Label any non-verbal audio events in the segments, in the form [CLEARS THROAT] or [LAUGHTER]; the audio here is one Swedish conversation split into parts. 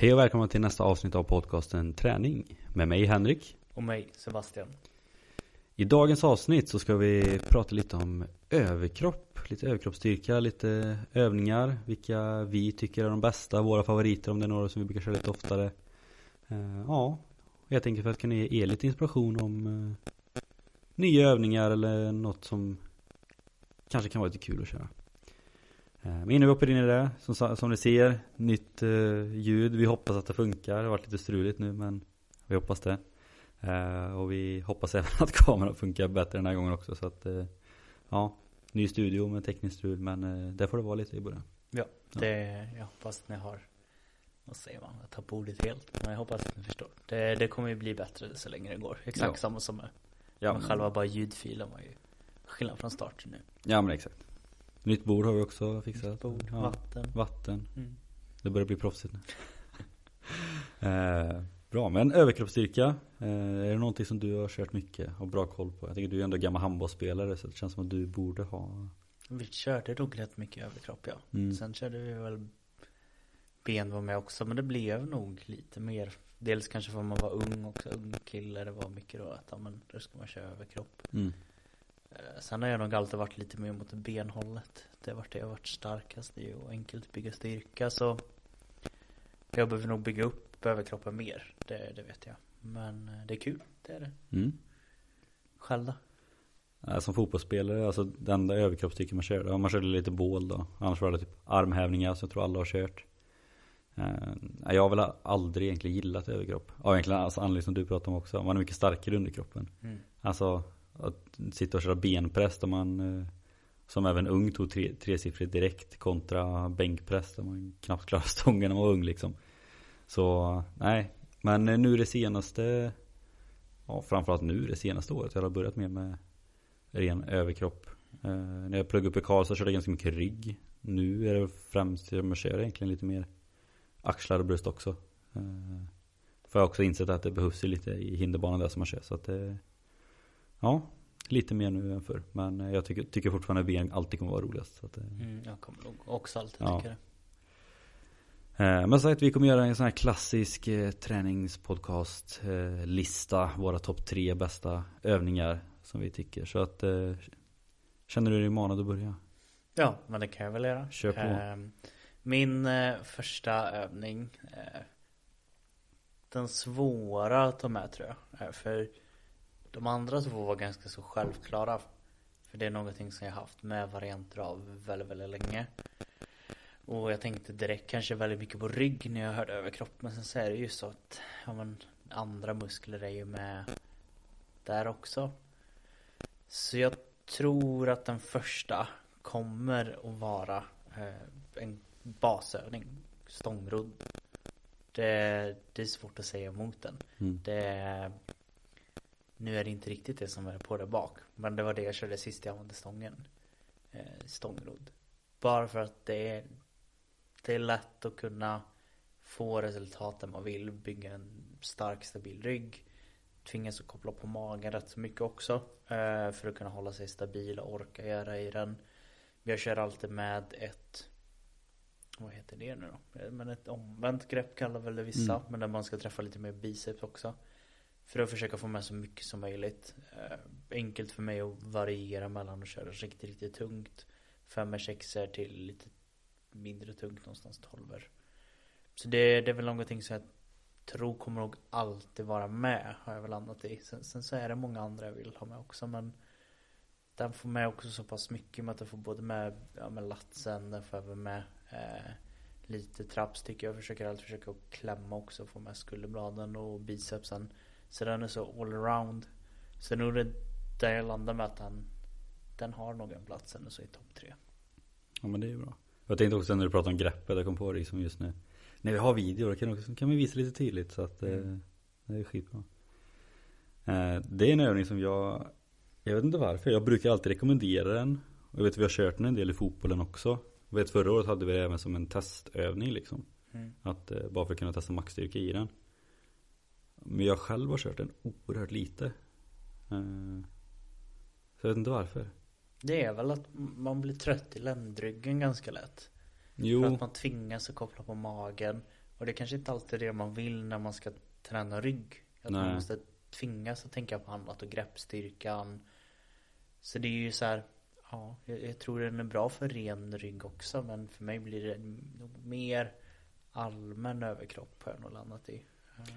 Hej och välkomna till nästa avsnitt av podcasten Träning med mig Henrik. Och mig, Sebastian. I dagens avsnitt så ska vi prata lite om överkropp, lite överkroppsstyrka, lite övningar, vilka vi tycker är de bästa, våra favoriter om det är några som vi brukar köra lite oftare. Eh, ja, helt enkelt för att kunna ge er lite inspiration om eh, nya övningar eller något som kanske kan vara lite kul att köra. Eh, men innan vi hoppar in i det, som, som ni ser, nytt uh, ljud. Vi hoppas att det funkar. Det har varit lite struligt nu men vi hoppas det. Uh, och vi hoppas [LAUGHS] även att kameran funkar bättre den här gången också. Så att, uh, ja, ny studio med tekniskt strul men uh, det får det vara lite i början. Ja, det, jag hoppas att ni har, vad säger man, jag tappar ordet helt. Men jag hoppas att ni förstår. Det, det kommer ju bli bättre så länge det går. Exakt Ja. samma som med, Ja, med själva bara ljudfilen var ju skillnad från start nu. ja men exakt. Nytt bord har vi också fixat. Bord, Ja, vatten. vatten. Mm. Det börjar bli proffsigt nu. [LAUGHS] eh, bra, men överkroppsstyrka. Eh, är det någonting som du har kört mycket och bra koll på? Jag tänker du är ändå gammal handbollsspelare så det känns som att du borde ha Vi körde nog rätt mycket överkropp ja. Mm. Sen körde vi väl ben var med också. Men det blev nog lite mer. Dels kanske för att man var ung också. Ung kille. Det var mycket då att ja, men då ska man köra överkropp. mm. Eh, Sen har jag nog alltid varit lite mer mot benhållet. Det har varit det jag har varit starkast i och enkelt bygga styrka så jag behöver nog bygga upp överkroppen mer. Det, det vet jag. Men eh, det är kul, det är det. Mm. Själv då? Som fotbollsspelare, alltså den enda överkroppsstyrkan man körde, man körde lite bål då. Annars var det typ armhävningar som jag tror alla har kört. Eh, jag har väl aldrig egentligen gillat överkropp. Ja egentligen alltså anledning som du pratade om också. Man är mycket starkare i underkroppen. Mm. Alltså att sitta och köra benpress där man eh, som även ung tog tre, tresiffrigt direkt kontra bänkpress där man knappt klarade [LAUGHS] stången när man var ung liksom. Så nej, men eh, nu det senaste, ja framförallt nu det senaste året jag har börjat mer med ren överkropp. Eh, när jag pluggade upp i Karlstad körde jag ganska mycket rygg. Nu är det främst, jag kör egentligen lite mer axlar och bröst också. Eh, för jag har också insett att det behövs ju lite i hinderbanan där som man kör. Så att det, ja, lite mer nu än förr. Men jag tycker, tycker fortfarande ben alltid kommer vara roligast. Så att, det- Mm, jag kommer nog också alltid Ja. tycka det. Eh, Men så att vi kommer göra en sån här klassisk eh, träningspodcast eh, lista. Våra topp tre bästa övningar som vi tycker. Så att eh, känner du dig manad att börja? Ja, men det kan jag väl göra. Kör på. Ehm, Min eh, första övning. eh, Den svåra att ta med tror jag. Eh, För de andra två var ganska så självklara. För det är någonting som jag haft med varianter av väldigt, väldigt länge. Och jag tänkte direkt kanske väldigt mycket på rygg när jag hörde överkropp. Men sen så är det ju så att ja, men, andra muskler är ju med där också. Så jag tror att den första kommer att vara eh, en basövning. Stångrodd. Det, det är svårt att säga emot den. Mm. Det, nu är det inte riktigt det som är på där bak. Men det var det jag körde sist jag använde stången. Eh, stångrodd. Bara för att det är, det är lätt att kunna få resultaten man vill. Bygga en stark stabil rygg. Tvingas att koppla på magen rätt så mycket också. Eh, för att kunna hålla sig stabil och orka göra i den. Jag kör alltid med ett Vad heter det nu då? Eh, Men ett omvänt grepp kallar väl det vissa. Mm. Men där man ska träffa lite mer biceps också. För att försöka få med så mycket som möjligt. Eh, enkelt för mig att variera mellan att köra riktigt, riktigt tungt. Femmer, sexer till lite mindre tungt någonstans tolver. Så det, det är väl någonting som jag tror kommer nog alltid vara med. Har jag väl landat i. Sen, sen så är det många andra jag vill ha med också. Men den får med också så pass mycket med att den får både med, ja, med latsen, den får även med eh, lite trappstycke. Jag försöker alltid försöka klämma också, få med skulderbladen och bicepsen. Så den är så allround. Så nu är det där jag landar med att den, den har nog en plats ännu så i topp tre. Ja men det är ju bra. Jag tänkte också när du pratade om greppet, jag kom på det liksom just nu. När vi har video, då kan, också, kan vi visa lite tydligt så att eh, Mm. det är skitbra. Eh, det är en övning som jag, jag vet inte varför, jag brukar alltid rekommendera den. Jag vet vi har kört den en del i fotbollen också. Jag vet förra året hade vi det även som en testövning liksom. Mm. Att, eh, bara för att kunna testa maxstyrka i den. Men jag själv har kört den oerhört lite. Eh, så jag vet inte varför. Det är väl att man blir trött i ländryggen ganska lätt. Jo. För att man tvingas att koppla på magen. Och det är kanske inte alltid är det man vill när man ska träna rygg. Att Nej. man måste tvingas att tänka på annat och greppstyrkan. Så det är ju så här. Ja, jag, jag tror den är bra för ren rygg också. Men för mig blir det nog mer allmän överkropp jag nog landat i.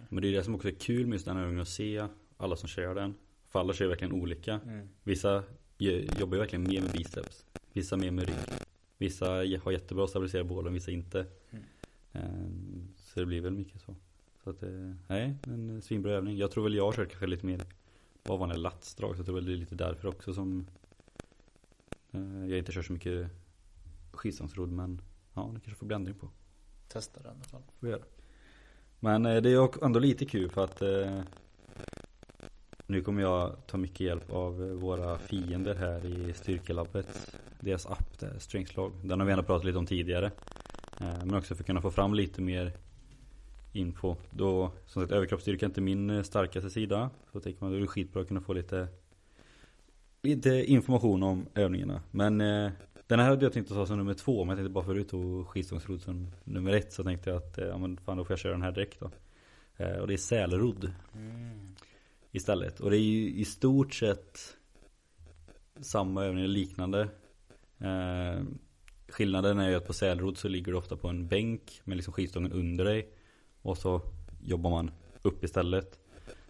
Men det är det som också är kul med just den här övningen att se alla som kör den. För alla kör verkligen olika. Mm. Vissa jobbar ju verkligen mer med biceps. Vissa mer med rygg. Vissa har jättebra stabilisera bålen, vissa inte. Mm. Ehm, Så det blir väl mycket så. Så att det, nej, en svinbra övning. Jag tror väl jag har kört kanske lite mer bara vanliga latsdrag. Så jag tror väl det är lite därför också som eh, jag inte kör så mycket skidstångsrodd. Men ja, det kanske får bli ändring på. Testa den i alla fall. Får göra. Men eh, det är ändå lite kul för att eh, nu kommer jag ta mycket hjälp av våra fiender här i Styrkelabbet. Deras app, där, Strengthslog. Den har vi ändå pratat lite om tidigare. Eh, men också för att kunna få fram lite mer info. Då, som sagt, överkroppsstyrka är inte min starkaste sida. Så tänker man, då är det skitbra att kunna få lite Lite information om övningarna. Men den här hade jag tänkt att ta som nummer två. Men jag tänkte bara förut och skidstångsrodd som nummer ett. Så tänkte jag att, eh, ja men fan då får jag köra den här direkt då. Eh, och det är sälrodd Mm. istället. Och det är ju i stort sett samma övning, liknande. Eh, skillnaden är ju att på sälrodd så ligger du ofta på en bänk med liksom skidstången under dig. Och så jobbar man upp istället.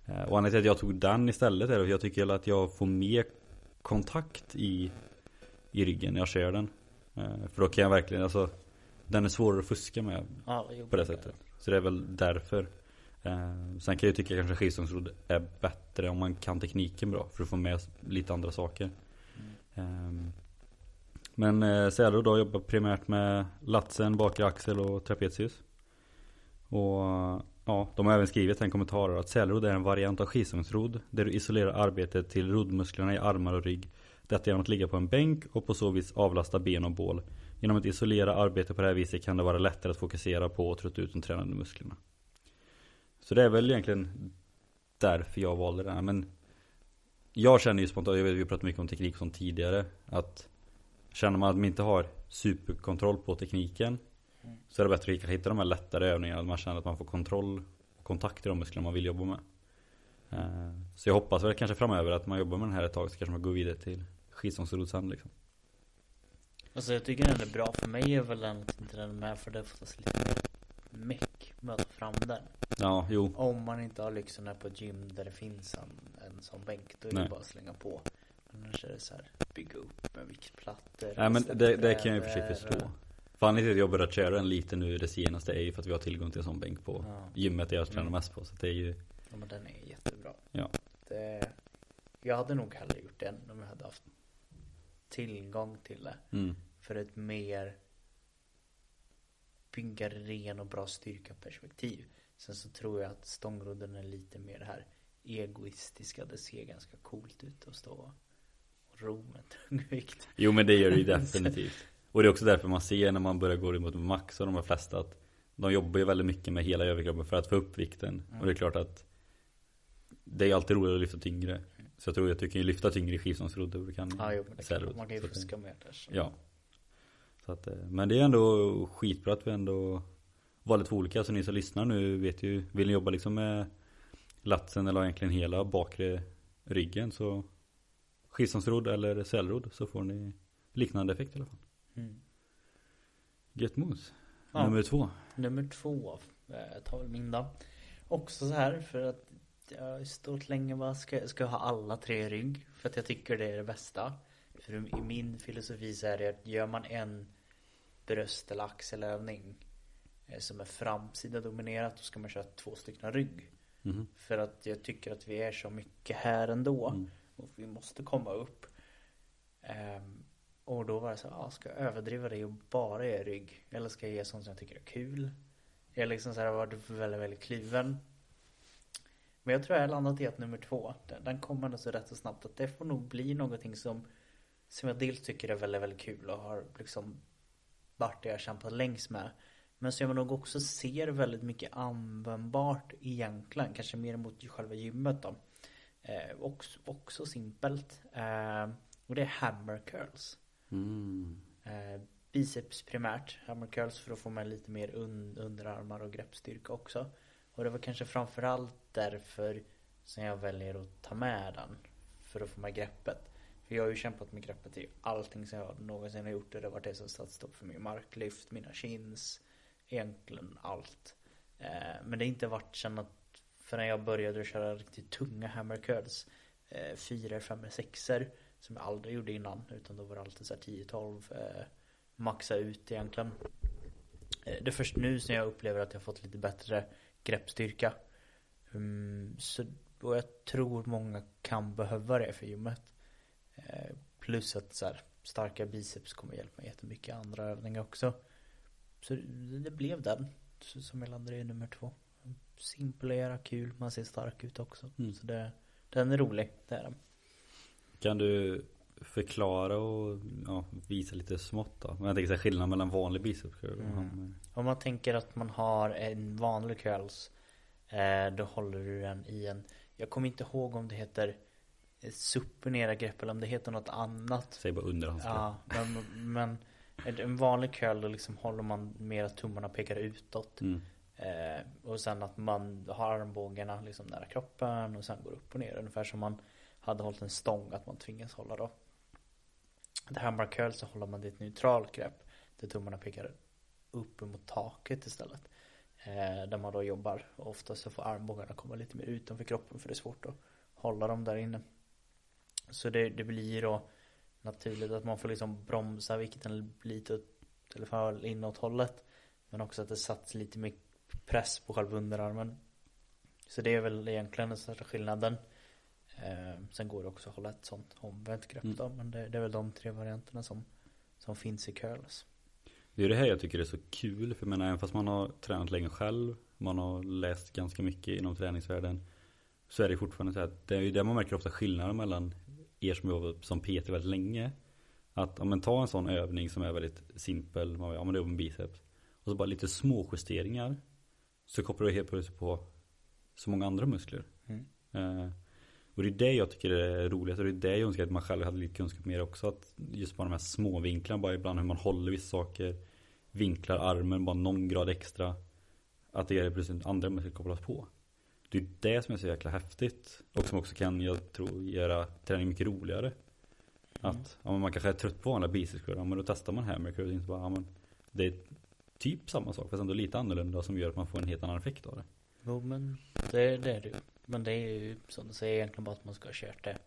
Eh, och anledningen till att jag tog den istället är att jag tycker att jag får mer kontakt i, i ryggen när jag kör den. Eh, för då kan jag verkligen, alltså den är svårare att fuska med Ja, på det sättet. Så det är väl därför. Eh, sen kan jag tycka kanske skidstångsrodd är bättre om man kan tekniken bra. För att få med lite andra saker. Eh, men eh, sälrodd då jobbar primärt med latsen, bakre axel och trapezius. Och ja, de har även skrivit en kommentar att sälrodd är en variant av skidstångsrodd. Där du isolerar arbetet till roddmusklerna i armar och rygg. Detta genom att ligga på en bänk och på så vis avlasta ben och bål. Genom att isolera arbetet på det här viset kan det vara lättare att fokusera på och trötta ut de tränade musklerna. Så det är väl egentligen därför jag valde den här. Men jag känner ju spontant, jag vet vi har pratat mycket om teknik som tidigare. Att känner man att man inte har superkontroll på tekniken. Så är det bättre att hitta de här lättare övningarna. Man känner att man får kontroll och kontakt i de muskler man vill jobba med. Eh, så jag hoppas väl kanske framöver att man jobbar med den här ett tag så kanske man går vidare till skidstångsrodd sen liksom. Alltså jag tycker den är bra. För mig är väl den inte den med för det är oftast lite mer meck med att få fram den. Ja, jo. Om man inte har lyxen här på ett gym där det finns en, en sån bänk. Då är Nej. det bara att slänga på. Men annars är det så här bygga upp med viktplattor. Nej men det, det kan jag och för sig förstå. För anledningen till att jag börjat köra den lite nu det senaste är ju för att vi har tillgång till en sån bänk på Ja. gymmet där jag tränar Mm. mest på. Så det är ju, Ja men den är jättebra. Ja. Det, jag hade nog hellre gjort den om jag hade haft tillgång till det. mm, För ett mer bygga ren och bra styrka perspektiv. Sen så tror jag att stångrodden är lite mer det här egoistiska. Det ser ganska coolt ut att stå och ro med tung vikt. Jo men det gör det ju [LAUGHS] definitivt. Och det är också därför man ser när man börjar gå mot max och de här flesta att de jobbar ju väldigt mycket med hela överkroppen för att få upp vikten. Och det är klart att det är alltid roligare att lyfta tyngre. Så jag tror att du kan ju lyfta tyngre skivstångsrodd än du kan Ja, jo, det kan, man kan ju fuska med där. Så. Ja. Så att, eh, men det är ändå skitbra att vi ändå var lite olika. Så ni som lyssnar nu vet ju, vill ni jobba liksom med latsen eller egentligen hela bakre ryggen så skivstångsrodd eller sälrodd så får ni liknande effekt i alla fall. Mm. Gött mos. Ja. Nummer två. Nummer två eh, tar väl min då. Också så här för att jag stått länge bara ska, ska jag ha alla tre i rygg. För att jag tycker det är det bästa. För i min filosofi så är det att gör man en bröst eller axelövning eh, som är framsida dominerat då ska man köra två stycken rygg. Mhm. För att jag tycker att vi är så mycket här ändå. Mm. Och vi måste komma upp. Ehm, och då var det så här, ah, ska jag överdriva det och bara ge rygg? Eller ska jag ge sånt som jag tycker är kul? Jag liksom så här varit väldigt, väldigt kliven. Men jag tror jag har landat i att nummer två, den, den kommer nog så rätt så snabbt att det får nog bli någonting som Som jag dels tycker är väldigt, väldigt kul och har liksom varit det jag kämpat längst med. Men som jag nog också ser väldigt mycket användbart egentligen. Kanske mer mot själva gymmet då. Eh, också, också simpelt. Eh, och det är hammer curls. Mm. Eh, biceps primärt, hammer curls för att få med lite mer un underarmar och greppstyrka också. Och det var kanske framförallt därför som jag väljer att ta med den. För att få med greppet. För jag har ju kämpat med greppet i allting som jag någonsin har gjort. Och Det har varit det som satt stopp för min marklyft, mina chins. Egentligen allt. Eh, men det har inte varit sen att förrän jag började köra riktigt tunga hammer curls. Eh, Fyra, fem, sexer. Som jag aldrig gjorde innan. Utan då var det alltid så 10-12. Eh, maxa ut egentligen. Det är först nu som jag upplever att jag fått lite bättre greppstyrka. Um, så, och jag tror många kan behöva det för gymmet. Eh, plus att så här, starka biceps kommer hjälpa mig jättemycket andra övningar också. Så det, blev den. Som jag landade i nummer två. Göra, kul, man ser stark ut också. Mm. Så det, den är rolig, det är den. Kan du förklara och ja, visa lite smått då? Jag tänker så här, skillnaden mellan vanlig biceps curl och Mm. hammer. Om man tänker att man har en vanlig curls eh, Då håller du den i en Jag kommer inte ihåg om det heter eh, Supinera grepp eller om det heter något annat Säg bara underhandsgrepp. Ja, men, men en- en vanlig curl då liksom håller man mer att tummarna pekar utåt Mm. eh, Och sen att man har armbågarna liksom nära kroppen och sen går upp och ner Ungefär som man hade hållit en stång att man tvingas hålla då det här curl så håller man det i ett neutralt grepp Där tummarna pekar upp mot taket istället. Eh, Där man då jobbar. Och ofta så får armbågarna komma lite mer utanför kroppen för det är svårt att hålla dem där inne. Så det, det blir då naturligt att man får liksom bromsa vikten lite åt- eller för inåt hållet Men också att det satts lite mer press på själva underarmen. Så det är väl egentligen den största skillnaden. Sen går det också att hålla ett sånt omvänt grepp Mm. då Men det, det är väl de tre varianterna som, som finns i curls Det är det här jag tycker är så kul. För jag menar, även fast man har tränat länge själv. Man har läst ganska mycket inom träningsvärlden. Så är det fortfarande så här det är ju där man märker ofta skillnaden mellan er som jobbat som PT väldigt länge. Att om man tar en sån övning som är väldigt simpel. Man, ja men det är en biceps. Och så bara lite små justeringar. Så kopplar du helt plötsligt på så många andra muskler. Mm. Eh, och det är det jag tycker är roligt. Och det är det jag önskar att man själv hade lite kunskap mer också. Att just bara de här små vinklarna. Bara ibland hur man håller vissa saker. Vinklar armen bara någon grad extra. Att det är plötsligt andra muskler kopplas på. Det är det som är så jäkla häftigt. Och som också kan, jag tror, göra träning mycket roligare. Att ja, man kanske är trött på vanliga biceps curl, ja, men då testar man hammer curl. Så bara, ja, men det är typ samma sak fast ändå lite annorlunda som gör att man får en helt annan effekt av det. Jo men det, det är det ju. Men det är ju som du säger egentligen bara att man ska ha kört det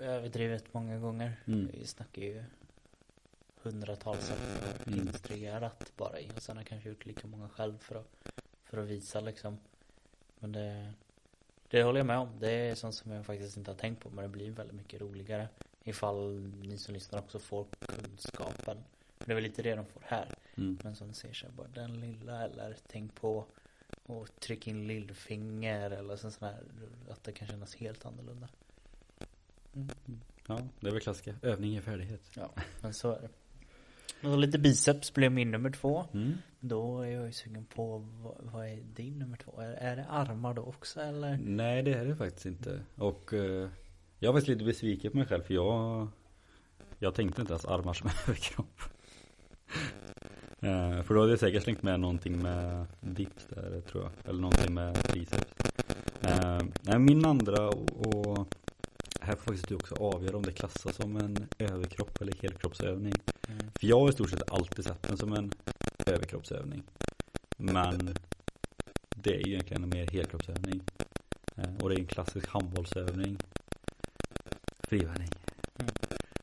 överdrivet många gånger. Mm. Vi snackar ju hundratals Mm. instruerat bara i och sen har jag kanske gjort lika många själv för att, för att visa liksom. Men det, det håller jag med om. Det är sånt som jag faktiskt inte har tänkt på men det blir väldigt mycket roligare ifall ni som lyssnar också får kunskapen. Det är väl lite det de får här. Mm. Men som du ser så här, bara den lilla eller tänk på och tryck in lillfinger eller så sån här att det kan kännas helt annorlunda. Mm. Ja, det är väl klassiska. Övning är färdighet. Ja, men så är det. Och lite biceps blev min nummer två. Mm. Då är jag ju sugen på vad, vad är din nummer två? Är, är det armar då också eller? Nej det är det faktiskt inte. Och eh, jag var lite besviken på mig själv för jag Jag tänkte inte ens armar som [LAUGHS] överkropp. Eh, för då hade jag säkert slängt med någonting med dips där tror jag. Eller någonting med triceps. Eh, min andra och, och här får faktiskt du också avgöra om det klassas som en överkropp eller helkroppsövning. Mm. För jag har i stort sett alltid sett den som en överkroppsövning. Men det är ju egentligen en mer helkroppsövning. Eh, och det är en klassisk handbollsövning. Frivärning.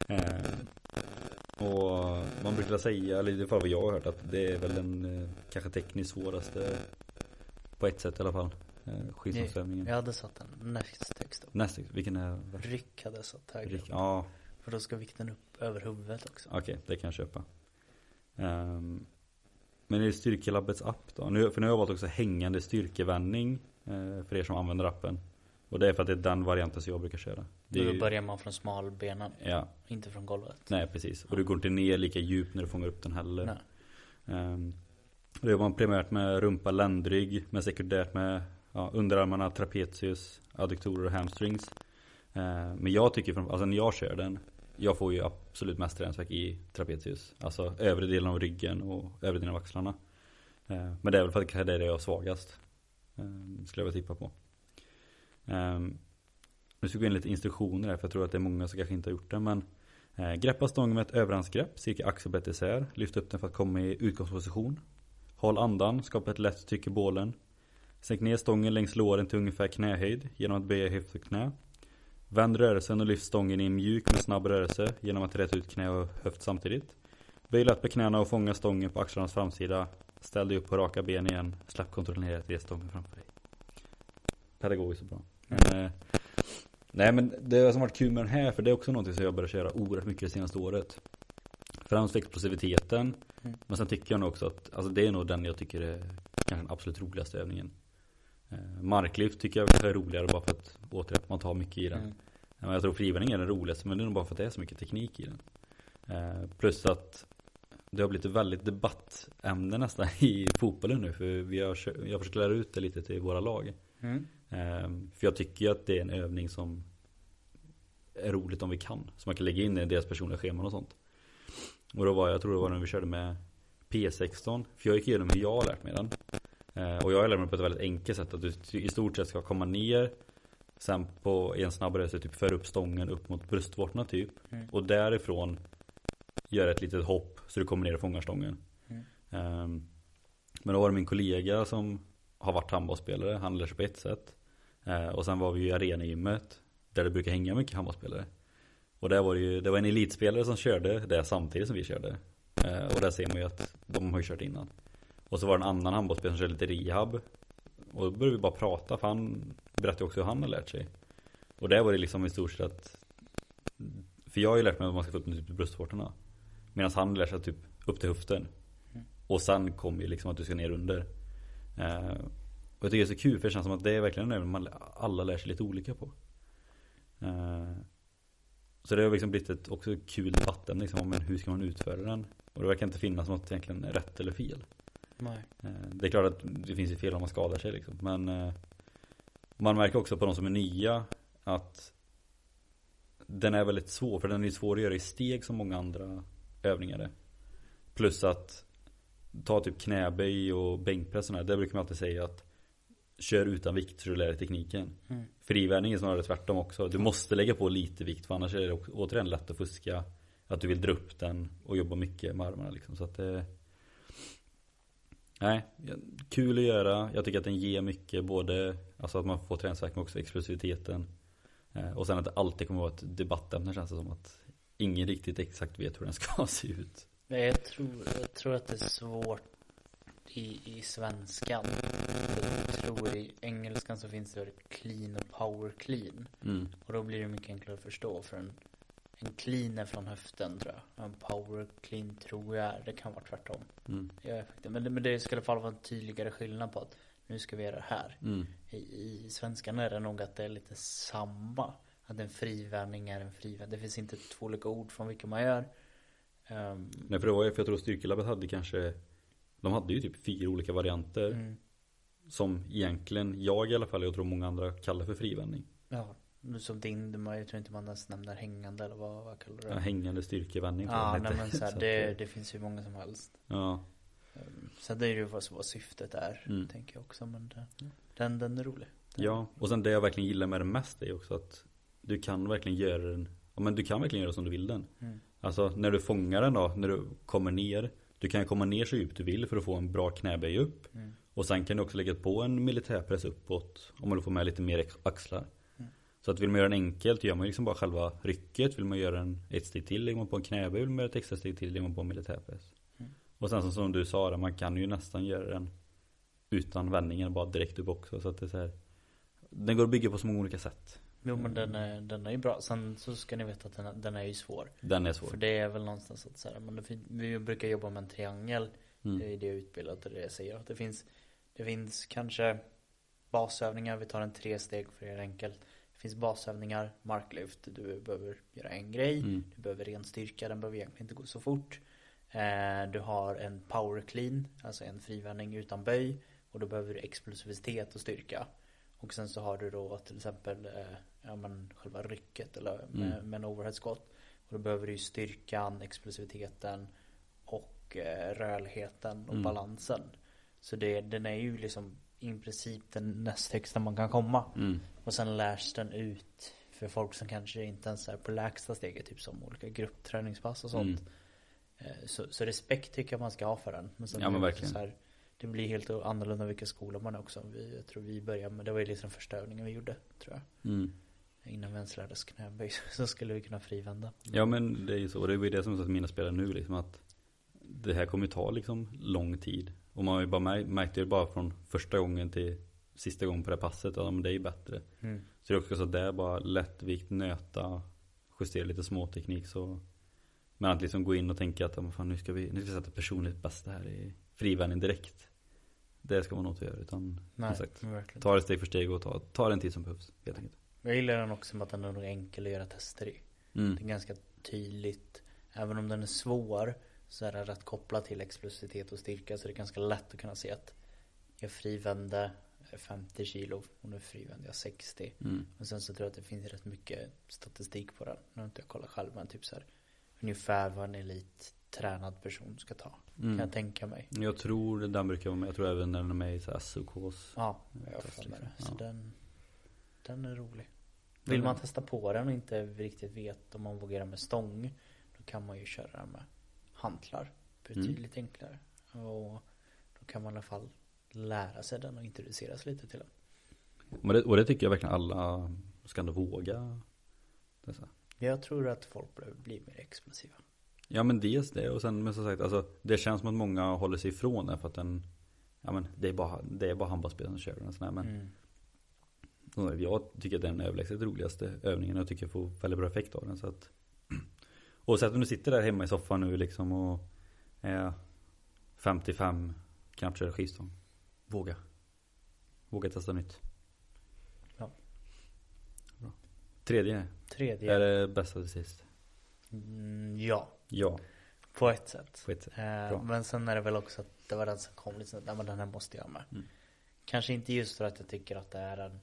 Eh, brukar säga, eller i alla fall vad jag har hört, att det är väl den eh, kanske tekniskt svåraste på ett sätt i alla fall. Eh, skidstångsövningen. Jag hade satt en näst högst upp. Nästa, vilken är? Ryck hade jag satt högre upp. Ja, För då ska vikten upp över huvudet också. Okej, det kan jag köpa. Ehm, men i Styrkelabbets app då? Nu, för nu har jag valt också hängande styrkevändning eh, för er som använder appen. Och det är för att det är den varianten som jag brukar köra. Det är, då ju- börjar man från smalbenen, Ja, inte från golvet. nej precis. Och du går inte ner lika djupt när du fångar upp den heller. Nej. Ehm, det gör man primärt med rumpa, ländrygg, men sekundärt med ja, underarmarna, trapezius, adduktorer och hamstrings. Ehm, men jag tycker, alltså när jag kör den, jag får ju absolut mest träningsvärk i trapezius. Alltså övre delen av ryggen och övre delen av axlarna. Eh, men det är väl för att det är det jag är svagast. Eh, skulle jag väl tippa på. Eh, nu ska vi gå in lite instruktioner här för jag tror att det är många som kanske inte har gjort det. Men eh, greppa stången med ett överhandsgrepp, cirka axelbrett isär. Lyft upp den för att komma i utgångsposition. Håll andan, skapa ett lätt tryck i bålen. Sänk ner stången längs låren till ungefär knähöjd genom att böja höft och knä. Vänd rörelsen och lyft stången i en mjuk men snabb rörelse genom att rätta ut knä och höft samtidigt. Böj lätt på knäna och fånga stången på axlarnas framsida. Ställ dig upp på raka ben igen. Släpp kontrollerat ner stången framför dig. Pedagogiskt och bra. Men, eh, nej men det som varit kul med den här, för det är också någonting som jag börjat köra oerhört mycket det senaste året. Främst för explosiviteten. Mm. Men sen tycker jag nog också att, alltså det är nog den jag tycker är kanske den absolut roligaste övningen. Eh, marklyft tycker jag är roligare bara för att återigen man tar mycket i den. Mm. Jag tror frivärning är den roligaste men det är nog bara för att det är så mycket teknik i den. Eh, plus att det har blivit ett väldigt debattämne nästan [LAUGHS] i fotbollen nu. För vi har, jag försöker lära ut det lite till våra lag. Mm. Eh, för jag tycker att det är en övning som är roligt om vi kan. Som man kan lägga in i deras personliga scheman och sånt. Och då var jag tror det var när vi körde med P16. För jag gick igenom hur jag har lärt mig den. Eh, och jag har lärt mig på ett väldigt enkelt sätt. Att du i stort sett ska komma ner. Sen på en snabb rörelse typ föra upp stången upp mot bröstvårtorna typ. Mm. Och därifrån göra ett litet hopp så du kommer ner och fångar stången. Mm. Um, men då var det min kollega som har varit handbollsspelare. Han lär sig på ett sätt. Uh, och sen var vi i arenagymmet. Där det brukar hänga mycket handbollsspelare. Och där var det ju, det var en elitspelare som körde det samtidigt som vi körde. Uh, och där ser man ju att de har ju kört innan. Och så var det en annan handbollsspelare som körde lite rehab. Och då började vi bara prata för han berättade också hur han har lärt sig. Och där var det liksom i stort sett att För jag har ju lärt mig att man ska få upp typ bröstvårtorna. Medan han lär sig typ upp till höften. Mm. Och sen kommer ju liksom att du ska ner under. Eh, och jag tycker det är så kul för det känns som att det är verkligen en man alla lär sig lite olika på. Eh, så det har liksom blivit ett också kul debattämne liksom, om hur ska man utföra den. Och det verkar inte finnas något egentligen rätt eller fel. Nej. Eh, det är klart att det finns ju fel om man skadar sig liksom. Men man märker också på de som är nya att den är väldigt svår. För den är svår att göra i steg som många andra övningar är. Plus att ta typ knäböj och bänkpress och där brukar man alltid säga att Kör utan vikt så du lär dig tekniken. Mm. Frivärning är snarare tvärtom också. Du måste lägga på lite vikt för annars är det återigen lätt att fuska. Att du vill dra upp den och jobba mycket med armarna liksom. Så att det, Nej, kul att göra. Jag tycker att den ger mycket både Alltså att man får träningsverk men också explosiviteten. Eh, och sen att det alltid kommer att vara ett debattämne känns det som att ingen riktigt exakt vet hur den ska [LAUGHS] se ut. Jag tror, jag tror att det är svårt i, i svenskan. Jag tror i engelskan så finns det clean och power clean. Mm. Och då blir det mycket enklare att förstå för en en clean är från höften tror jag. En power clean tror jag Det kan vara tvärtom. Mm. Jag men, det, men det ska i alla fall vara en tydligare skillnad på att nu ska vi göra det här. Mm. I, I svenskan är det nog att det är lite samma. Att en frivärning är en frivärning. Det finns inte två olika ord från vilka man gör. Um, Nej för det var ju, för jag tror styrkelabbet hade kanske De hade ju typ fyra olika varianter. Mm. Som egentligen jag i alla fall, jag tror många andra kallar för frivärning. Ja. Som din, jag tror inte man ens nämner hängande eller vad, vad kallar du det? Ja, hängande styrkevändning Ja, nej, men så, här, det, det finns ju många som helst. Ja. Ehm, så det är ju vad, vad syftet är, mm. tänker jag också. Men det, den, den är rolig. Den. Ja, och sen det jag verkligen gillar med den mest är också att du kan verkligen göra den, ja men du kan verkligen göra som du vill den. Mm. Alltså när du fångar den då, när du kommer ner. Du kan komma ner så djupt du vill för att få en bra knäböj upp. Mm. Och sen kan du också lägga på en militärpress uppåt. Om du får med lite mer axlar. Så att vill man göra den enkelt gör man liksom bara själva rycket. Vill man göra den ett steg till lägger man på en knäböj. Vill man göra ett extra steg till lägger man på en militärpress. Mm. Och sen som du sa, man kan ju nästan göra den utan vändningen bara direkt upp också. Så att det är så här, Den går att bygga på så många olika sätt. Jo men den är, den är ju bra. Sen så ska ni veta att den, den är ju svår. Den är svår. För det är väl någonstans att så här, men det, vi brukar jobba med en triangel. Mm. Det är det jag utbildat och det jag säger. Att det finns, det finns kanske basövningar. Vi tar en tre steg för er enkelt finns basövningar, marklyft, du behöver göra en grej. Mm. Du behöver ren styrka, den behöver egentligen inte gå så fort. Eh, du har en power clean, alltså en frivändning utan böj. Och då behöver du explosivitet och styrka. Och sen så har du då till exempel eh, ja, men själva rycket eller med, mm. med en overhead squat. Och då behöver du ju styrkan, explosiviteten och eh, rörligheten och Mm. balansen. Så det, den är ju liksom i princip den näst högsta man kan komma. Mm. Och sen lärs den ut för folk som kanske inte ens är på lägsta steget. Typ som olika gruppträningspass och sånt. Mm. Eh, Så, så respekt tycker jag man ska ha för den. Men sen Ja, men verkligen. Så här, det blir helt annorlunda vilka skolor man är också. Vi, jag tror vi började med, det var ju liksom första övningen vi gjorde. Tror jag. Mm. Oss knäböj [LAUGHS] så skulle vi kunna frivända. Ja men det är ju så, och det är ju det som är så att mina spelare nu liksom att Det här kommer ju ta liksom lång tid Och man har ju bara märkt, märkt det bara från första gången till sista gången på det passet, ja men det är ju bättre Mm. Så det är också så att det är bara lättvikt, nöta, justera lite småteknik så Men att liksom gå in och tänka att ja, fan, nu ska vi, nu ska vi sätta personligt bästa här i frivändning direkt Det ska man nog inte göra utan Nej, som sagt. Ta det steg för steg och ta, ta den tid som behövs helt enkelt Jag gillar den också med att den är nog enkel att göra tester i. mm. Det är ganska tydligt. Även om den är svår så är den rätt kopplad till explosivitet och styrka. Så det är ganska lätt att kunna se att jag frivände 50 kilo och nu frivände jag 60. Mm. Och sen så tror jag att det finns rätt mycket statistik på den. Nu har inte jag kollat själv men typ så här. Ungefär vad en elittränad person ska ta. Kan Mm. jag tänka mig. Jag tror den brukar vara med, jag tror även när den är med i så här SOKs Ja, jag har för mig det. Så Ja. den, den är rolig. Vill är- man testa på den och inte riktigt vet om man vågar med stång. Då kan man ju köra med hantlar. Betydligt Mm. enklare. Och då kan man i alla fall lära sig den och introducera sig lite till den. Men det, och det tycker jag verkligen alla ska ändå våga. Dessa. Jag tror att folk behöver bli mer explosiva. Ja men dels det och sen men som sagt alltså det känns som att många håller sig ifrån den för att den Ja men det är bara, det är bara handbollsspelare som kör den och sådär men Mm. Och Jag tycker att det är den överlägset roligaste övningen och jag tycker jag får väldigt bra effekt av den så att [CLEARS THROAT] Oavsett om du sitter där hemma i soffan nu liksom och är 55 knappt kör skivstång Våga Våga testa nytt Ja. Bra. Tredje Tredje. Är det bästa till sist? Mm, ja, Ja, på ett sätt. på ett sätt. Eh, men sen är det väl också att det var den som kom lite nej men den här måste jag med. Mm. Kanske inte just för att jag tycker att det är den,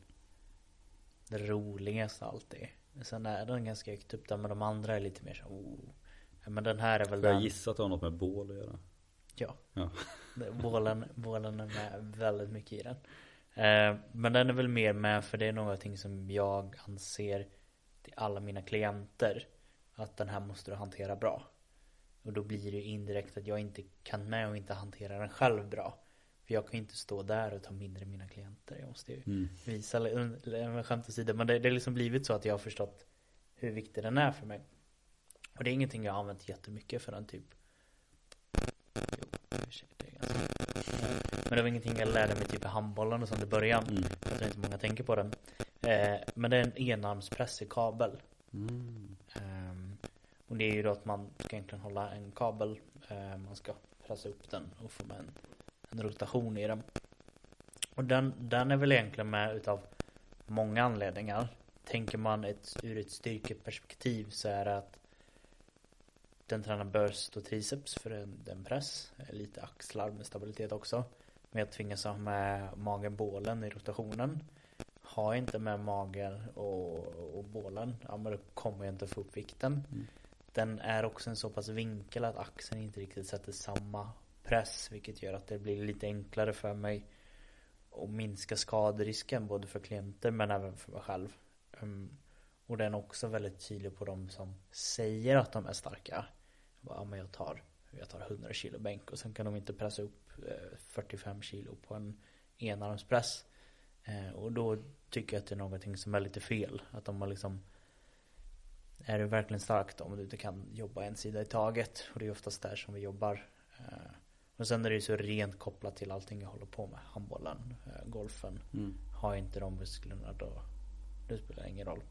det roligaste alltid. Sen är den ganska högt upp där men de andra är lite mer så oh. Men den här är väl jag den. gissa att det har något med bål att göra? Ja. Ja. Bålen, bålen är med väldigt mycket i den. Eh, men den är väl mer med för det är någonting som jag anser till alla mina klienter. Att den här måste du hantera bra. Och då blir det indirekt att jag inte kan med och inte hantera den själv bra. För jag kan inte stå där och ta mindre mina klienter. Jag måste ju Mm. visa, skämt åsido. Men det, det har liksom blivit så att jag har förstått hur viktig den är för mig. Och det är ingenting jag har använt jättemycket för den typ. Jo, det är ganska. Men det var ingenting jag lärde mig typ i handbollen och sånt i början. Mm. Jag tror inte många tänker på den. Eh, men det är en enarmspress i kabel. Mm. Ehm, och det är ju då att man ska egentligen hålla en kabel. Eh, man ska pressa upp den och få med en, en rotation i den. Och den, den är väl egentligen med utav många anledningar. Tänker man ett, ur ett styrkeperspektiv så är det att den tränar bröst och triceps för en, en press. Lite axlar med stabilitet också. Men jag tvingas ha med magen bålen i rotationen. Har jag inte med magen och, och bålen, ja men då kommer jag inte få upp vikten. Mm. Den är också en så pass vinkel att axeln inte riktigt sätter samma press. Vilket gör att det blir lite enklare för mig att minska skaderisken både för klienter men även för mig själv. Ehm, och den är också väldigt tydlig på de som säger att de är starka. Jag bara, Ja, men jag tar, jag tar 100 kilo bänk och sen kan de inte pressa upp eh, 45 kilo på en enarmspress. Ehm, och då tycker jag att det är någonting som är lite fel. Att de har liksom Är du verkligen stark då om du inte kan jobba en sida i taget? Och det är oftast där som vi jobbar. Ehm, och sen är det ju så rent kopplat till allting jag håller på med. Handbollen, eh, golfen. Mm. Har jag inte de musklerna då, då spelar det ingen roll.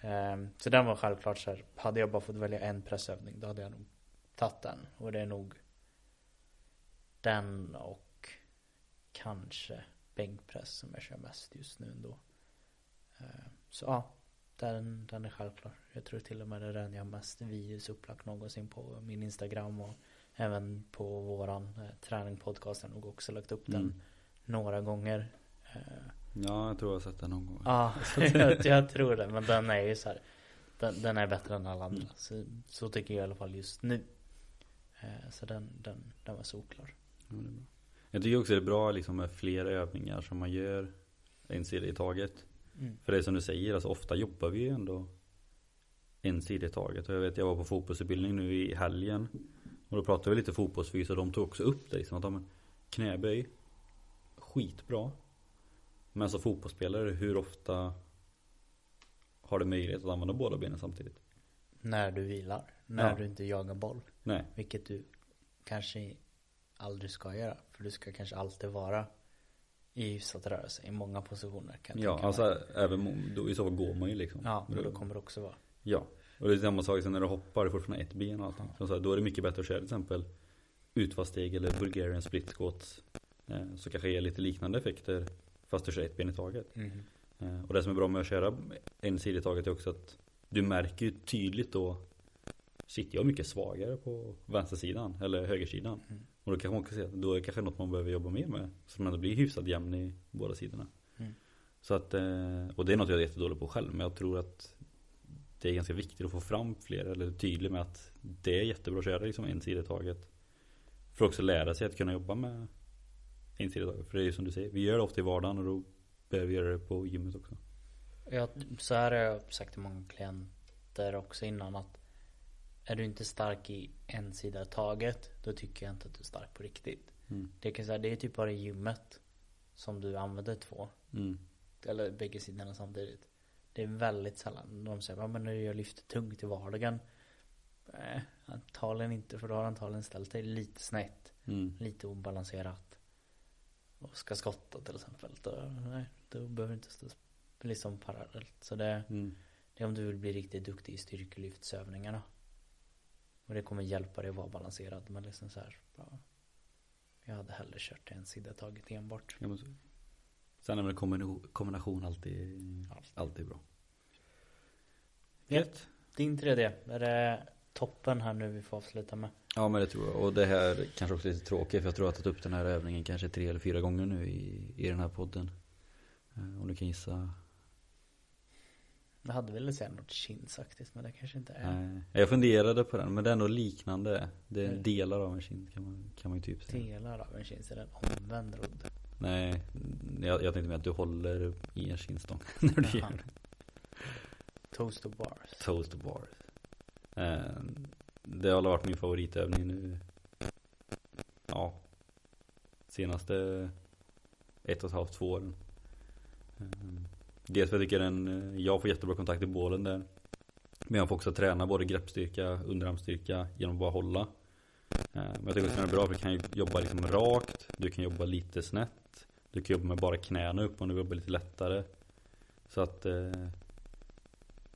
Ehm, så den var självklart så här, hade jag bara fått välja en pressövning då hade jag nog tagit den. Och det är nog den och kanske bänkpress som jag kör mest just nu ändå. Ehm, så ja, den, den är självklar. Jag tror till och med det är den jag har mest videos upplagt någonsin på min Instagram och även på våran eh, träningpodcast har jag nog också lagt upp den Mm. några gånger. Ehm, Ja, jag tror jag har sett den någon gång. Ja, [LAUGHS] jag, jag tror det. Men den är ju så här. Den, den är bättre än alla andra. Så, så tycker jag i alla fall just nu. Eh, så den, den, den var solklar. Ja, det är bra. Jag tycker också det är bra liksom med fler övningar som man gör en sida i taget. Mm. För det är som du säger, alltså ofta jobbar vi ju ändå en sida i taget. Och jag vet, jag var på fotbollsutbildning nu i helgen. Och då pratade vi lite fotbollsfys och de tog också upp det liksom att men knäböj, skitbra. Men som fotbollsspelare, hur ofta har du möjlighet att använda båda benen samtidigt? När du vilar. När Ja. du inte jagar boll. Nej. Vilket du kanske aldrig ska göra. För du ska kanske alltid vara i hyfsat rörelse. I många positioner kan jag Ja, alltså mig. även då, i så fall går man ju liksom. Ja, Men då kommer det också vara. Ja, och det är samma sak som när du hoppar, du får fortfarande ett ben och allting. Så så här, då är det mycket bättre att köra till exempel utfallssteg eller Bulgarian split squats. Eh, så kanske ger lite liknande effekter fast du kör ett ben i taget. Mhm. Eh, och det som är bra med att köra en sida i taget är också att du märker ju tydligt då Shit, jag är mycket svagare på vänstersidan eller högersidan. Mm. Och då kanske man kan se att då är det kanske något man behöver jobba mer med. Så man blir hyfsat jämn i båda sidorna. Mm. Så att, eh, och det är något jag är jättedålig på själv. Men jag tror att det är ganska viktigt att få fram fler. Eller tydligt med att det är jättebra att köra liksom en sida i taget. För att också lära sig att kunna jobba med en sida i taget. För det är ju som du säger, vi gör det ofta i vardagen och då behöver vi göra det på gymmet också. Ja, så här har jag sagt till många klienter också innan att är du inte stark i en sida i taget då tycker jag inte att du är stark på riktigt. Mm. Det, kan säga, det är typ bara gymmet som du använder två Mm. eller bägge sidorna samtidigt. Det är väldigt sällan de säger ja, men jag lyfter tungt i vardagen. Nej, antagligen inte för då har antagligen ställt dig lite snett. Mm. Lite obalanserat. Och ska skotta till exempel. Då, nej, då behöver du inte stå liksom parallellt. Så det, Mm. det är om du vill bli riktigt duktig i styrkelyftsövningarna. Och det kommer hjälpa dig att vara balanserad. Men liksom så här, ja, jag hade hellre kört en sida taget enbart. Ja, men så. Sen är väl kombination, kombination alltid, Alltid. bra. Gött. Din 3D, är det toppen här nu vi får avsluta med? Ja men det tror jag. Och det här kanske också är lite tråkigt för jag tror att jag har tagit upp den här övningen kanske tre eller fyra gånger nu i, i den här podden. Eh, Om du kan gissa. Jag hade velat säga något chins faktiskt men det kanske inte är. Nej. Jag funderade på den men det är ändå liknande. Det är Mm. delar av en kind kan man, kan man ju typ säga. Delar av en chins, är en omvänd rodd? Nej, jag, jag tänkte med att du håller i en kindstång [LAUGHS] när du Jaha. gör det. Toast och bars. Toast bars. Eh, Det har varit min favoritövning nu. Ja. Senaste ett och ett halvt, två åren. Eh, Dels för att jag tycker den, eh, jag får jättebra kontakt i bålen där. Men jag får också träna både greppstyrka, underarmsstyrka genom att bara hålla. Eh, men jag tycker också den är bra för du kan jobba liksom rakt, du kan jobba lite snett. Du kan jobba med bara knäna upp om du jobbar lite lättare. Så att eh,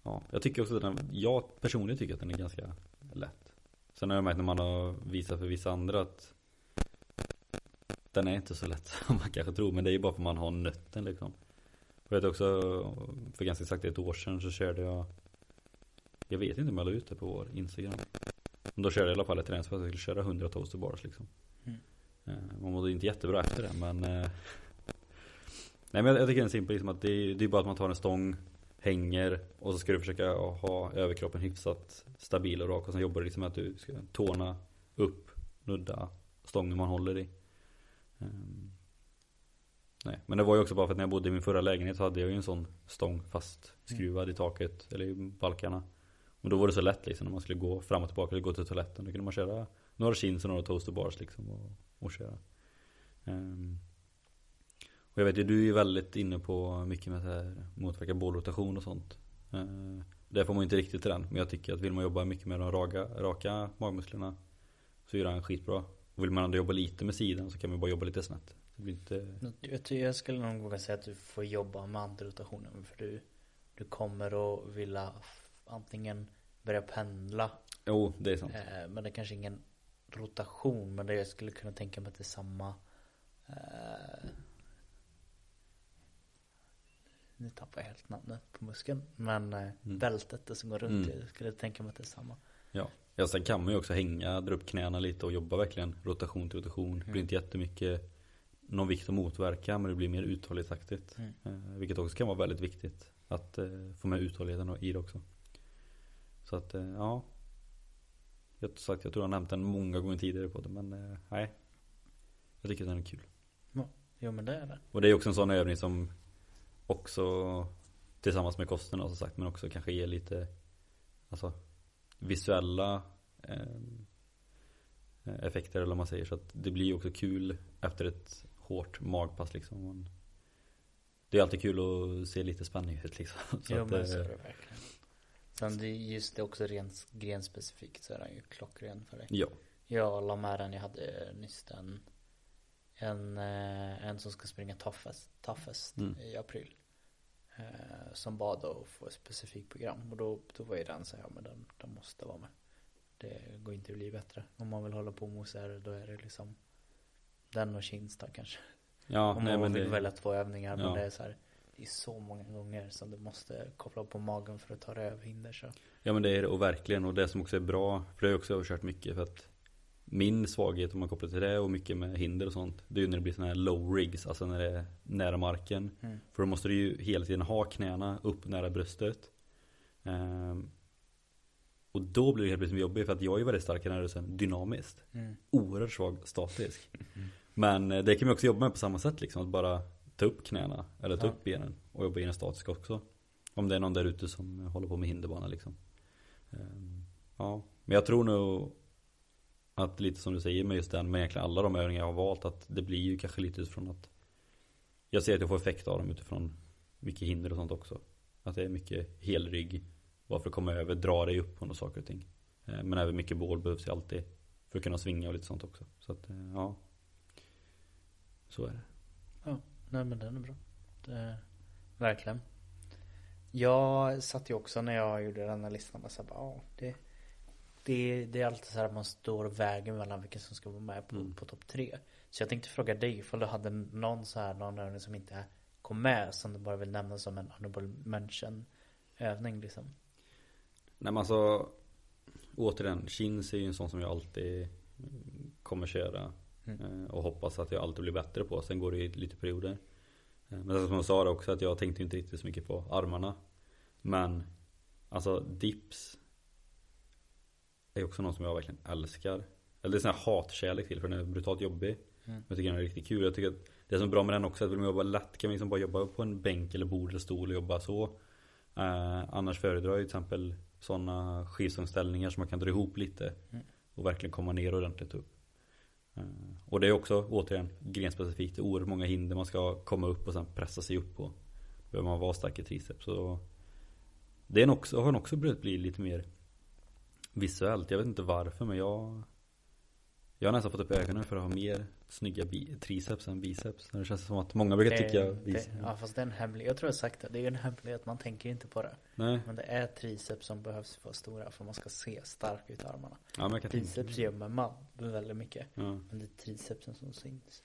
Ja, jag tycker också att den, jag personligen tycker att den är ganska lätt. Sen har jag märkt när man har visat för vissa andra att den är inte så lätt [LAUGHS] som man kanske tror. Men det är ju bara för att man har nötten liksom. Jag vet också, för ganska exakt ett år sedan så körde jag Jag vet inte om jag la ut det på vår Instagram. Men då körde jag i alla fall ett träningspass. Jag skulle köra 100 toaster bars liksom. Mm. Eh, Man mådde inte jättebra efter det men eh, Nej men jag, jag tycker det är simpelt liksom att det är, det är bara att man tar en stång Hänger och så ska du försöka ha överkroppen hyfsat stabil och rak och sen jobbar du liksom med att du ska tårna upp, nudda stången man håller i. Ehm, Nej, men det var ju också bara för att när jag bodde i min förra lägenhet så hade jag ju en sån stång fast skruvad i taket eller i balkarna. Och då var det så lätt liksom när man skulle gå fram och tillbaka eller gå till toaletten. Då kunde man köra några chins och några toaster bars liksom och, och köra. Um, och jag vet ju, du är ju väldigt inne på mycket med så här motverka bollrotation och sånt. Uh, där får man ju inte riktigt till den. Men jag tycker att vill man jobba mycket med de raka, raka magmusklerna så är den skitbra. Och vill man ändå jobba lite med sidan så kan man bara jobba lite snett. Det blir inte... Jag, ty- jag skulle nog våga säga att du får jobba med antirotationen. För du, du kommer att vilja antingen börja pendla. Jo, det är sant. Eh, men det är kanske ingen rotation. Men det jag skulle kunna tänka mig att det är samma. Eh, nu tappar jag helt namnet på muskeln. Men eh, Mm. bältet som går runt. Mm. Jag skulle tänka mig att det är samma. Ja. ja, sen kan man ju också hänga, dra upp knäna lite och jobba verkligen rotation till rotation. Det blir inte jättemycket någon vikt att motverka men det blir mer uthållighetsaktigt. Mm. Eh, vilket också kan vara väldigt viktigt. Att eh, få med uthålligheten i det också. Så att eh, ja. Jag sagt, jag tror jag nämnt den många gånger tidigare på det men eh, nej. Jag tycker att den är kul. Jo men det är det. Och det är också en sån övning som också tillsammans med kosten som sagt men också kanske ger lite alltså visuella eh, effekter eller vad man säger så att det blir också kul efter ett hårt magpass liksom. Man, det är alltid kul att se lite spänning ut liksom. [LAUGHS] Så jo att, men eh, så är det verkligen. Sen det just det också rent grenspecifikt så är den ju klockren för dig. Ja. Jag la med den, jag hade nyss en En, eh, en som ska springa toughest, toughest Mm. i april eh, Som bad att få ett specifikt program och då, då var ju den så här, ja men den, den måste vara med Det går inte att bli bättre Om man vill hålla på med OCR då är det liksom Den och Kinsta kanske Ja, Om nej man men vill det, välja två övningar men ja. det är så här Det är så många gånger som du måste koppla på magen för att ta dig över hinder så. Ja men det är det och verkligen och det som också är bra För det har jag också överkört mycket för att Min svaghet om man kopplar till det och mycket med hinder och sånt Det är ju när det blir sådana här low rigs Alltså när det är nära marken. Mm. För då måste du ju hela tiden ha knäna upp nära bröstet. Ehm, Och då blir det helt plötsligt jobbigt för att jag är ju väldigt stark i den här rörelsen dynamiskt. Mm. Oerhört svag statisk. Men eh, det kan man också jobba med på samma sätt liksom Att bara ta upp knäna Eller ta Ja. upp benen Och jobba statiskt också. Om det är någon där ute som håller på med hinderbana liksom. Ehm, Ja. Men jag tror nog Att lite som du säger med just den Med egentligen alla de övningar jag har valt Att det blir ju kanske lite utifrån att Jag ser att jag får effekt av dem utifrån Mycket hinder och sånt också. Att det är mycket helrygg Bara för att komma över, dra dig upp på några saker och ting. Ehm, Men även mycket bål behövs ju alltid För att kunna svinga och lite sånt också. Så att eh, ja. Så är det Nej men den är bra. Det, verkligen. Jag satt ju också när jag gjorde den här listan och sa bara, ja, det, det, det är alltid så här att man står och väger mellan vilka som ska vara med på, Mm. på topp tre. Så jag tänkte fråga dig ifall du hade någon så här, någon övning som inte kom med som du bara vill nämna som en honorable mention övning liksom. Nej men alltså Återigen, chins är ju en sån som jag alltid mm, kommer köra Mm. eh, Och hoppas att jag alltid blir bättre på. Sen går det ju lite perioder. Eh, Men som jag sa det också att jag tänkte inte riktigt så mycket på armarna. Men Alltså dips Är också någon som jag verkligen älskar. Eller det är sån här hatkärlek till för den är brutalt jobbig. Mm. Men jag tycker den är riktigt kul. Jag tycker att det som är bra med den också är att vill man jobba lätt kan man liksom bara jobba på en bänk eller bord eller stol och jobba så. Eh, Annars föredrar jag till exempel sådana skivstångsställningar som man kan dra ihop lite Mm. Och verkligen komma ner ordentligt upp Eh, och det är också återigen grenspecifikt. Det är oerhört många hinder man ska komma upp och sen pressa sig upp på. Behöver man vara stark i triceps. Så Det är också, har nog också börjat bli lite mer Visuellt, jag vet inte varför men jag jag har nästan fått upp ögonen för att ha mer snygga triceps än biceps Det känns som att många brukar tycka det, biceps ja fast det är en hemlighet. Jag tror jag sagt det. Det är en hemlighet. Man tänker inte på det. Nej, Men det är triceps som behövs vara stora för man ska se stark ut i armarna. ja men Triceps gömmer man väldigt mycket. ja. Men det är tricepsen som syns.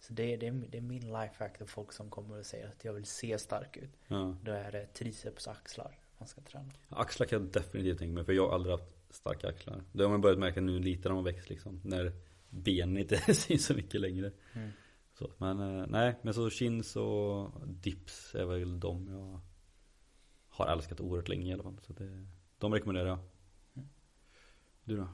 Så det är, det är, det är min lifehack till folk som kommer och säger att jag vill se stark ut. ja Då är det triceps och axlar man ska träna. Axlar kan jag definitivt tänka mig för jag har aldrig haft starka axlar Det har man börjat märka nu lite när man växt liksom När benen inte [LAUGHS] syns så mycket längre Mm. så, Men eh, nej, men så chins och dips är väl de jag Har älskat oerhört länge i alla fall så det, De rekommenderar jag Mm. Du då?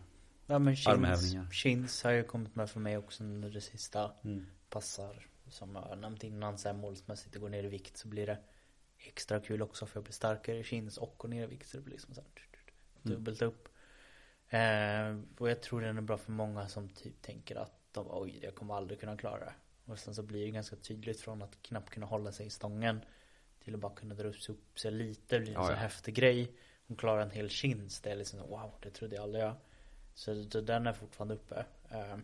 Ja men chins, chins har ju kommit med för mig också under det sista. Mm. Passar som jag har nämnt innan så här målsmässigt att gå ner i vikt så blir det extra kul också för jag blir starkare i chins och gå ner i vikt så det blir liksom så här Mm. dubbelt upp. Eh, och jag tror den är bra för många som typ tänker att de, oj jag kommer aldrig kunna klara det. Och sen så blir det ganska tydligt från att knappt kunna hålla sig i stången till att bara kunna dra upp sig lite. Det blir en Ja, så ja. häftig grej. Hon klarar en hel chins. Det är liksom wow, det trodde jag aldrig jag. Så, så den är fortfarande uppe. Eh,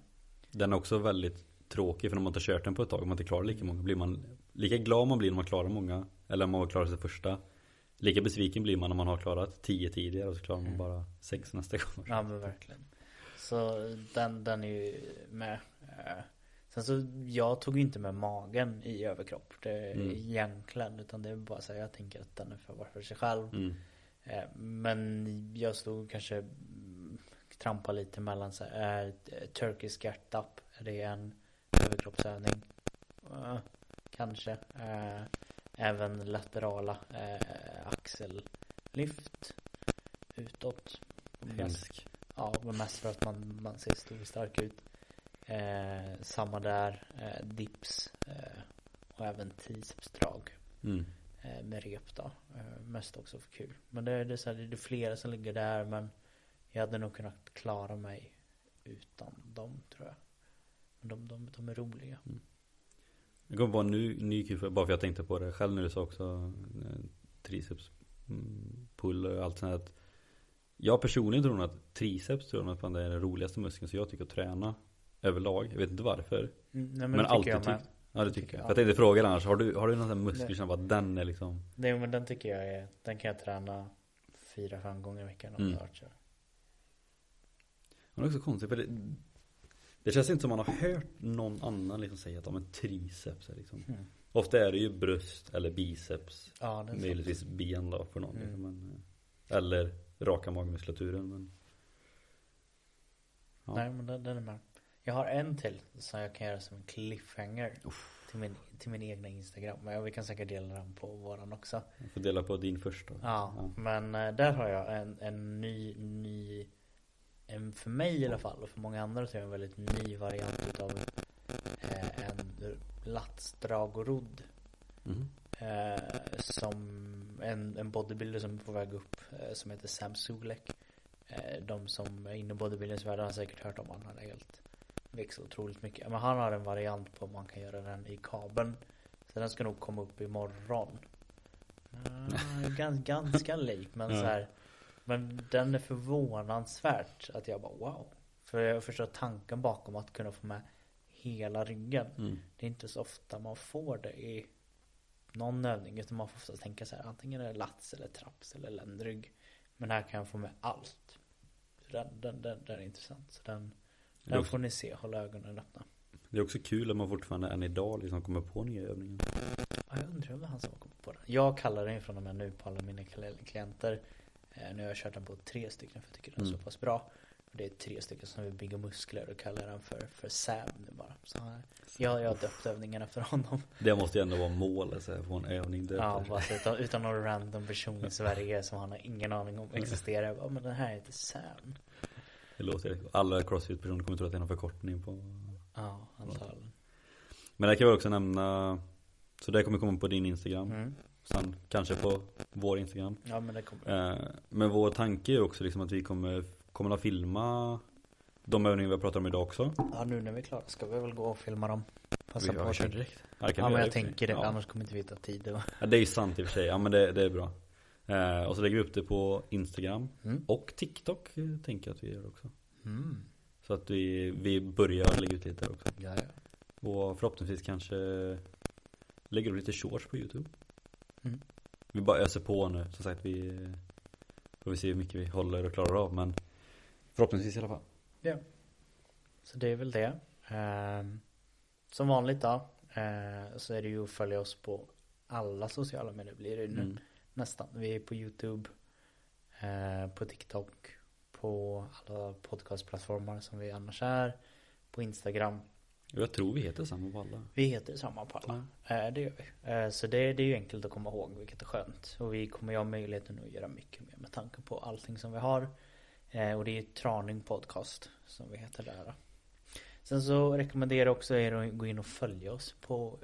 Den är också väldigt tråkig för när man inte kört den på ett tag Om man inte klarar lika många blir man Lika glad man blir när man klarar många Eller om man har klarat sig första Lika besviken blir man när man har klarat 10 tidigare och så klarar man Mm. bara 6 nästa gång Ja men verkligen. Så den, den är ju med. Eh, Sen så, jag tog ju inte med magen i överkropp. Det, Mm. Egentligen. Utan det är bara så här, jag tänker att den är för var för sig själv. mm. Eh, Men jag stod kanske mm, trampa lite mellan så här, eh, Turkish get up. Är det en överkroppsövning? Kanske. Även laterala eh, axellyft. utåt. Hemsk. ja, men mest för att man, man ser stor och stark ut. Eh, samma där, eh, dips eh, och även tricepsdrag Mm. eh, med rep då. Eh, mest också för kul. Men det, det, är så här, det är flera som ligger där men jag hade nog kunnat klara mig utan dem tror jag. Men de, de, de är roliga. Jag kommer på en ny, ny kul, för- bara för jag tänkte på det själv när du sa också eh, triceps, mm, pull och allt sånt här. Att jag personligen tror nog att triceps tror jag att det är den roligaste muskeln så jag tycker att träna överlag. Jag vet inte varför. Mm, nej, men, Men, det alltid jag med. tyckt. Ja det tycker tycker jag. jag. För jag tänkte fråga annars, har du, har du någon sån här muskel som bara den är liksom Nej men den tycker jag är, den kan jag träna fyra, fem gånger i veckan om Mm. det varit så. Men det är också konstigt för det, det känns inte som man har hört någon annan liksom säga att ja, men triceps är liksom Mm. Ofta är det ju bröst eller biceps Ja, det är sant. Möjligtvis ben då för någon Mm. men, eh, Eller raka magmuskulaturen men Ja. Nej men den, den är med. Jag har en till som jag kan göra som en cliffhanger. Till min, till min egna Instagram. Men vi kan säkert dela den på våran också. Jag får dela på din först då Ja, men eh, där har jag en, en ny, ny en för mig i alla fall och för många andra tror jag en väldigt ny variant utav eh, en latsdrag och rodd. Mhm. Eh, som en, en bodybuilder som är på väg upp eh, som heter Sam Sulek. Eh, de som är inne i bodybuildingsvärlden har säkert hört om honom. Han är helt växer otroligt mycket. Men han har en variant på man kan göra den i kabeln. Så den ska nog komma upp imorgon. [LAUGHS] Uh, ganska, ganska lik men Ja. så här. Men den är förvånansvärt att jag bara wow. För jag förstår tanken bakom att kunna få med hela ryggen. Mm. Det är inte så ofta man får det i någon övning utan man får ofta tänka så här antingen är det lats eller traps eller ländrygg. Men här kan jag få med allt. Den, den, den, den är intressant. Så den, den också- får ni se, håll ögonen öppna. Det är också kul att man fortfarande än idag liksom kommer på nya övningar Ja, jag undrar är han som kommit på den. Jag kallar den från och med nu på alla mina kl- klienter. Eh, nu har jag kört den på tre stycken för jag tycker den är Mm. så pass bra. Och det är tre stycken som vill bygga muskler och kallar den för, för Sam nu bara. Så eh, jag, jag har döpt övningen efter honom. Det måste ju ändå vara målet så här, få en övning där Ja, bara så utan, utan någon random person i Sverige som han har ingen aning om existerar. Jag bara, men den här heter Sam. Det låter Alla crossfit-personer kommer tro att det är någon förkortning på Ja, antagligen. Men det kan jag också nämna Så det kommer komma på din Instagram Mm. Sen kanske på vår Instagram Ja, men det kommer. Eh, Men vår tanke är också liksom att vi kommer Kommer att filma De övningar vi har pratat om idag också Ja, nu när vi är klara ska vi väl gå och filma dem. Passa Vi- på att direkt Ja, Ja, men jag tänker det. ja. Annars kommer inte vi ta tid. Och... ja, det är ju sant i och för sig Ja men det, det är bra eh, Och så lägger vi upp det på Instagram Mm. Och TikTok eh, tänker jag att vi gör också Mm. Så att vi, vi börjar lägga ut lite där också Ja, ja. Och förhoppningsvis kanske Lägger upp lite shorts på youtube Mm. Vi bara öser på nu Som sagt vi Får vi se hur mycket vi håller och klarar av men Förhoppningsvis i alla fall Så det är väl det. Ehm, som vanligt då. eh, så är det ju att följa oss på alla sociala medier blir det nu. mm. Nästan. Vi är på YouTube. eh, på TikTok. På alla podcastplattformar som vi annars är. På Instagram. Jag tror vi heter samma på alla Vi heter samma på alla. Eh, det gör vi. Eh, så det, det är ju enkelt att komma ihåg vilket är skönt. Och vi kommer ju ha möjligheten att göra mycket mer med tanke på allting som vi har. Eh, och det är ju Traning Podcast som vi heter där. Sen så rekommenderar jag också er att gå in och följa oss på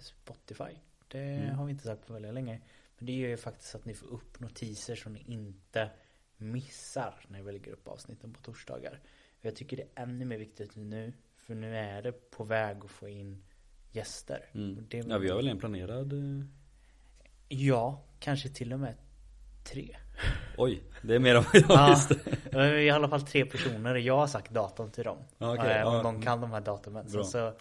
Spotify. Det Mm. har vi inte sagt på väldigt länge. Men det gör ju faktiskt att ni får upp notiser så ni inte missar när vi lägger upp avsnitten på torsdagar. Och jag tycker det är ännu mer viktigt nu. För nu är det på väg att få in gäster. Mm. det- Ja vi har väl en planerad eh, Ja, kanske till och med tre. Oj, det är mer än vad jag Ja. visste vi har i alla fall tre personer. Jag har sagt datum till dem. Okej, Eh, och de kan de här datumen. Sen så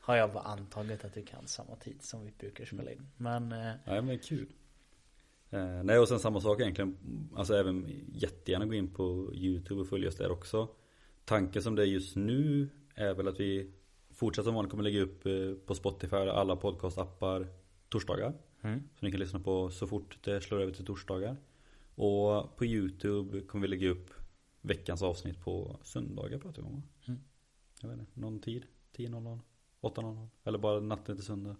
har jag bara antagit att du kan samma tid som vi brukar spela in. Men eh, Ja men kul Nej och sen samma sak egentligen Alltså även jättegärna gå in på Youtube och följa oss där också Tanken som det är just nu är väl att vi Fortsatt som vanligt kommer lägga upp eh, på Spotify och alla podcastappar Torsdagar mm. Så ni kan lyssna på så fort det slår över till torsdagar Och på Youtube kommer vi lägga upp Veckans avsnitt på söndagar pratar vi om? Mm. Jag vet inte, någon tid? 10.00? 8.00? Eller bara natten till söndag?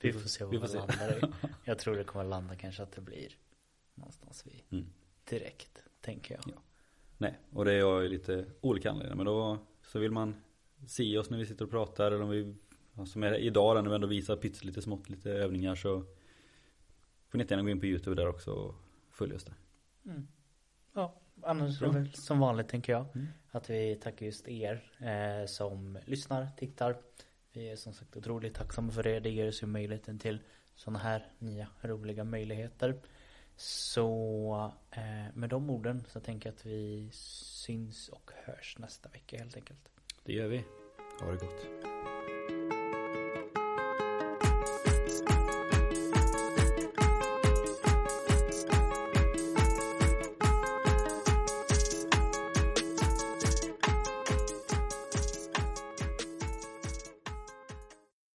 vi får se Vi vad får det landar i. [LAUGHS] Jag tror det kommer landa kanske att det blir någonstans vid Mm. direkt, tänker jag. Ja. Nej, och det är jag lite olika anledningar. Men då så vill man se oss när vi sitter och pratar. Eller om vi, som är idag när vi ändå visar pyts lite smått, lite övningar. Så får ni gärna gå in på YouTube där också och följa oss där. Mm. Ja, annars är det väl som vanligt tänker jag. Mm. Att vi tackar just er eh, som lyssnar, tittar. Vi är som sagt otroligt tacksamma för det. Det ger oss ju möjligheten till sådana här nya roliga möjligheter. Så eh, med de orden så tänker jag att vi syns och hörs nästa vecka helt enkelt. Det gör vi. Ha det gott.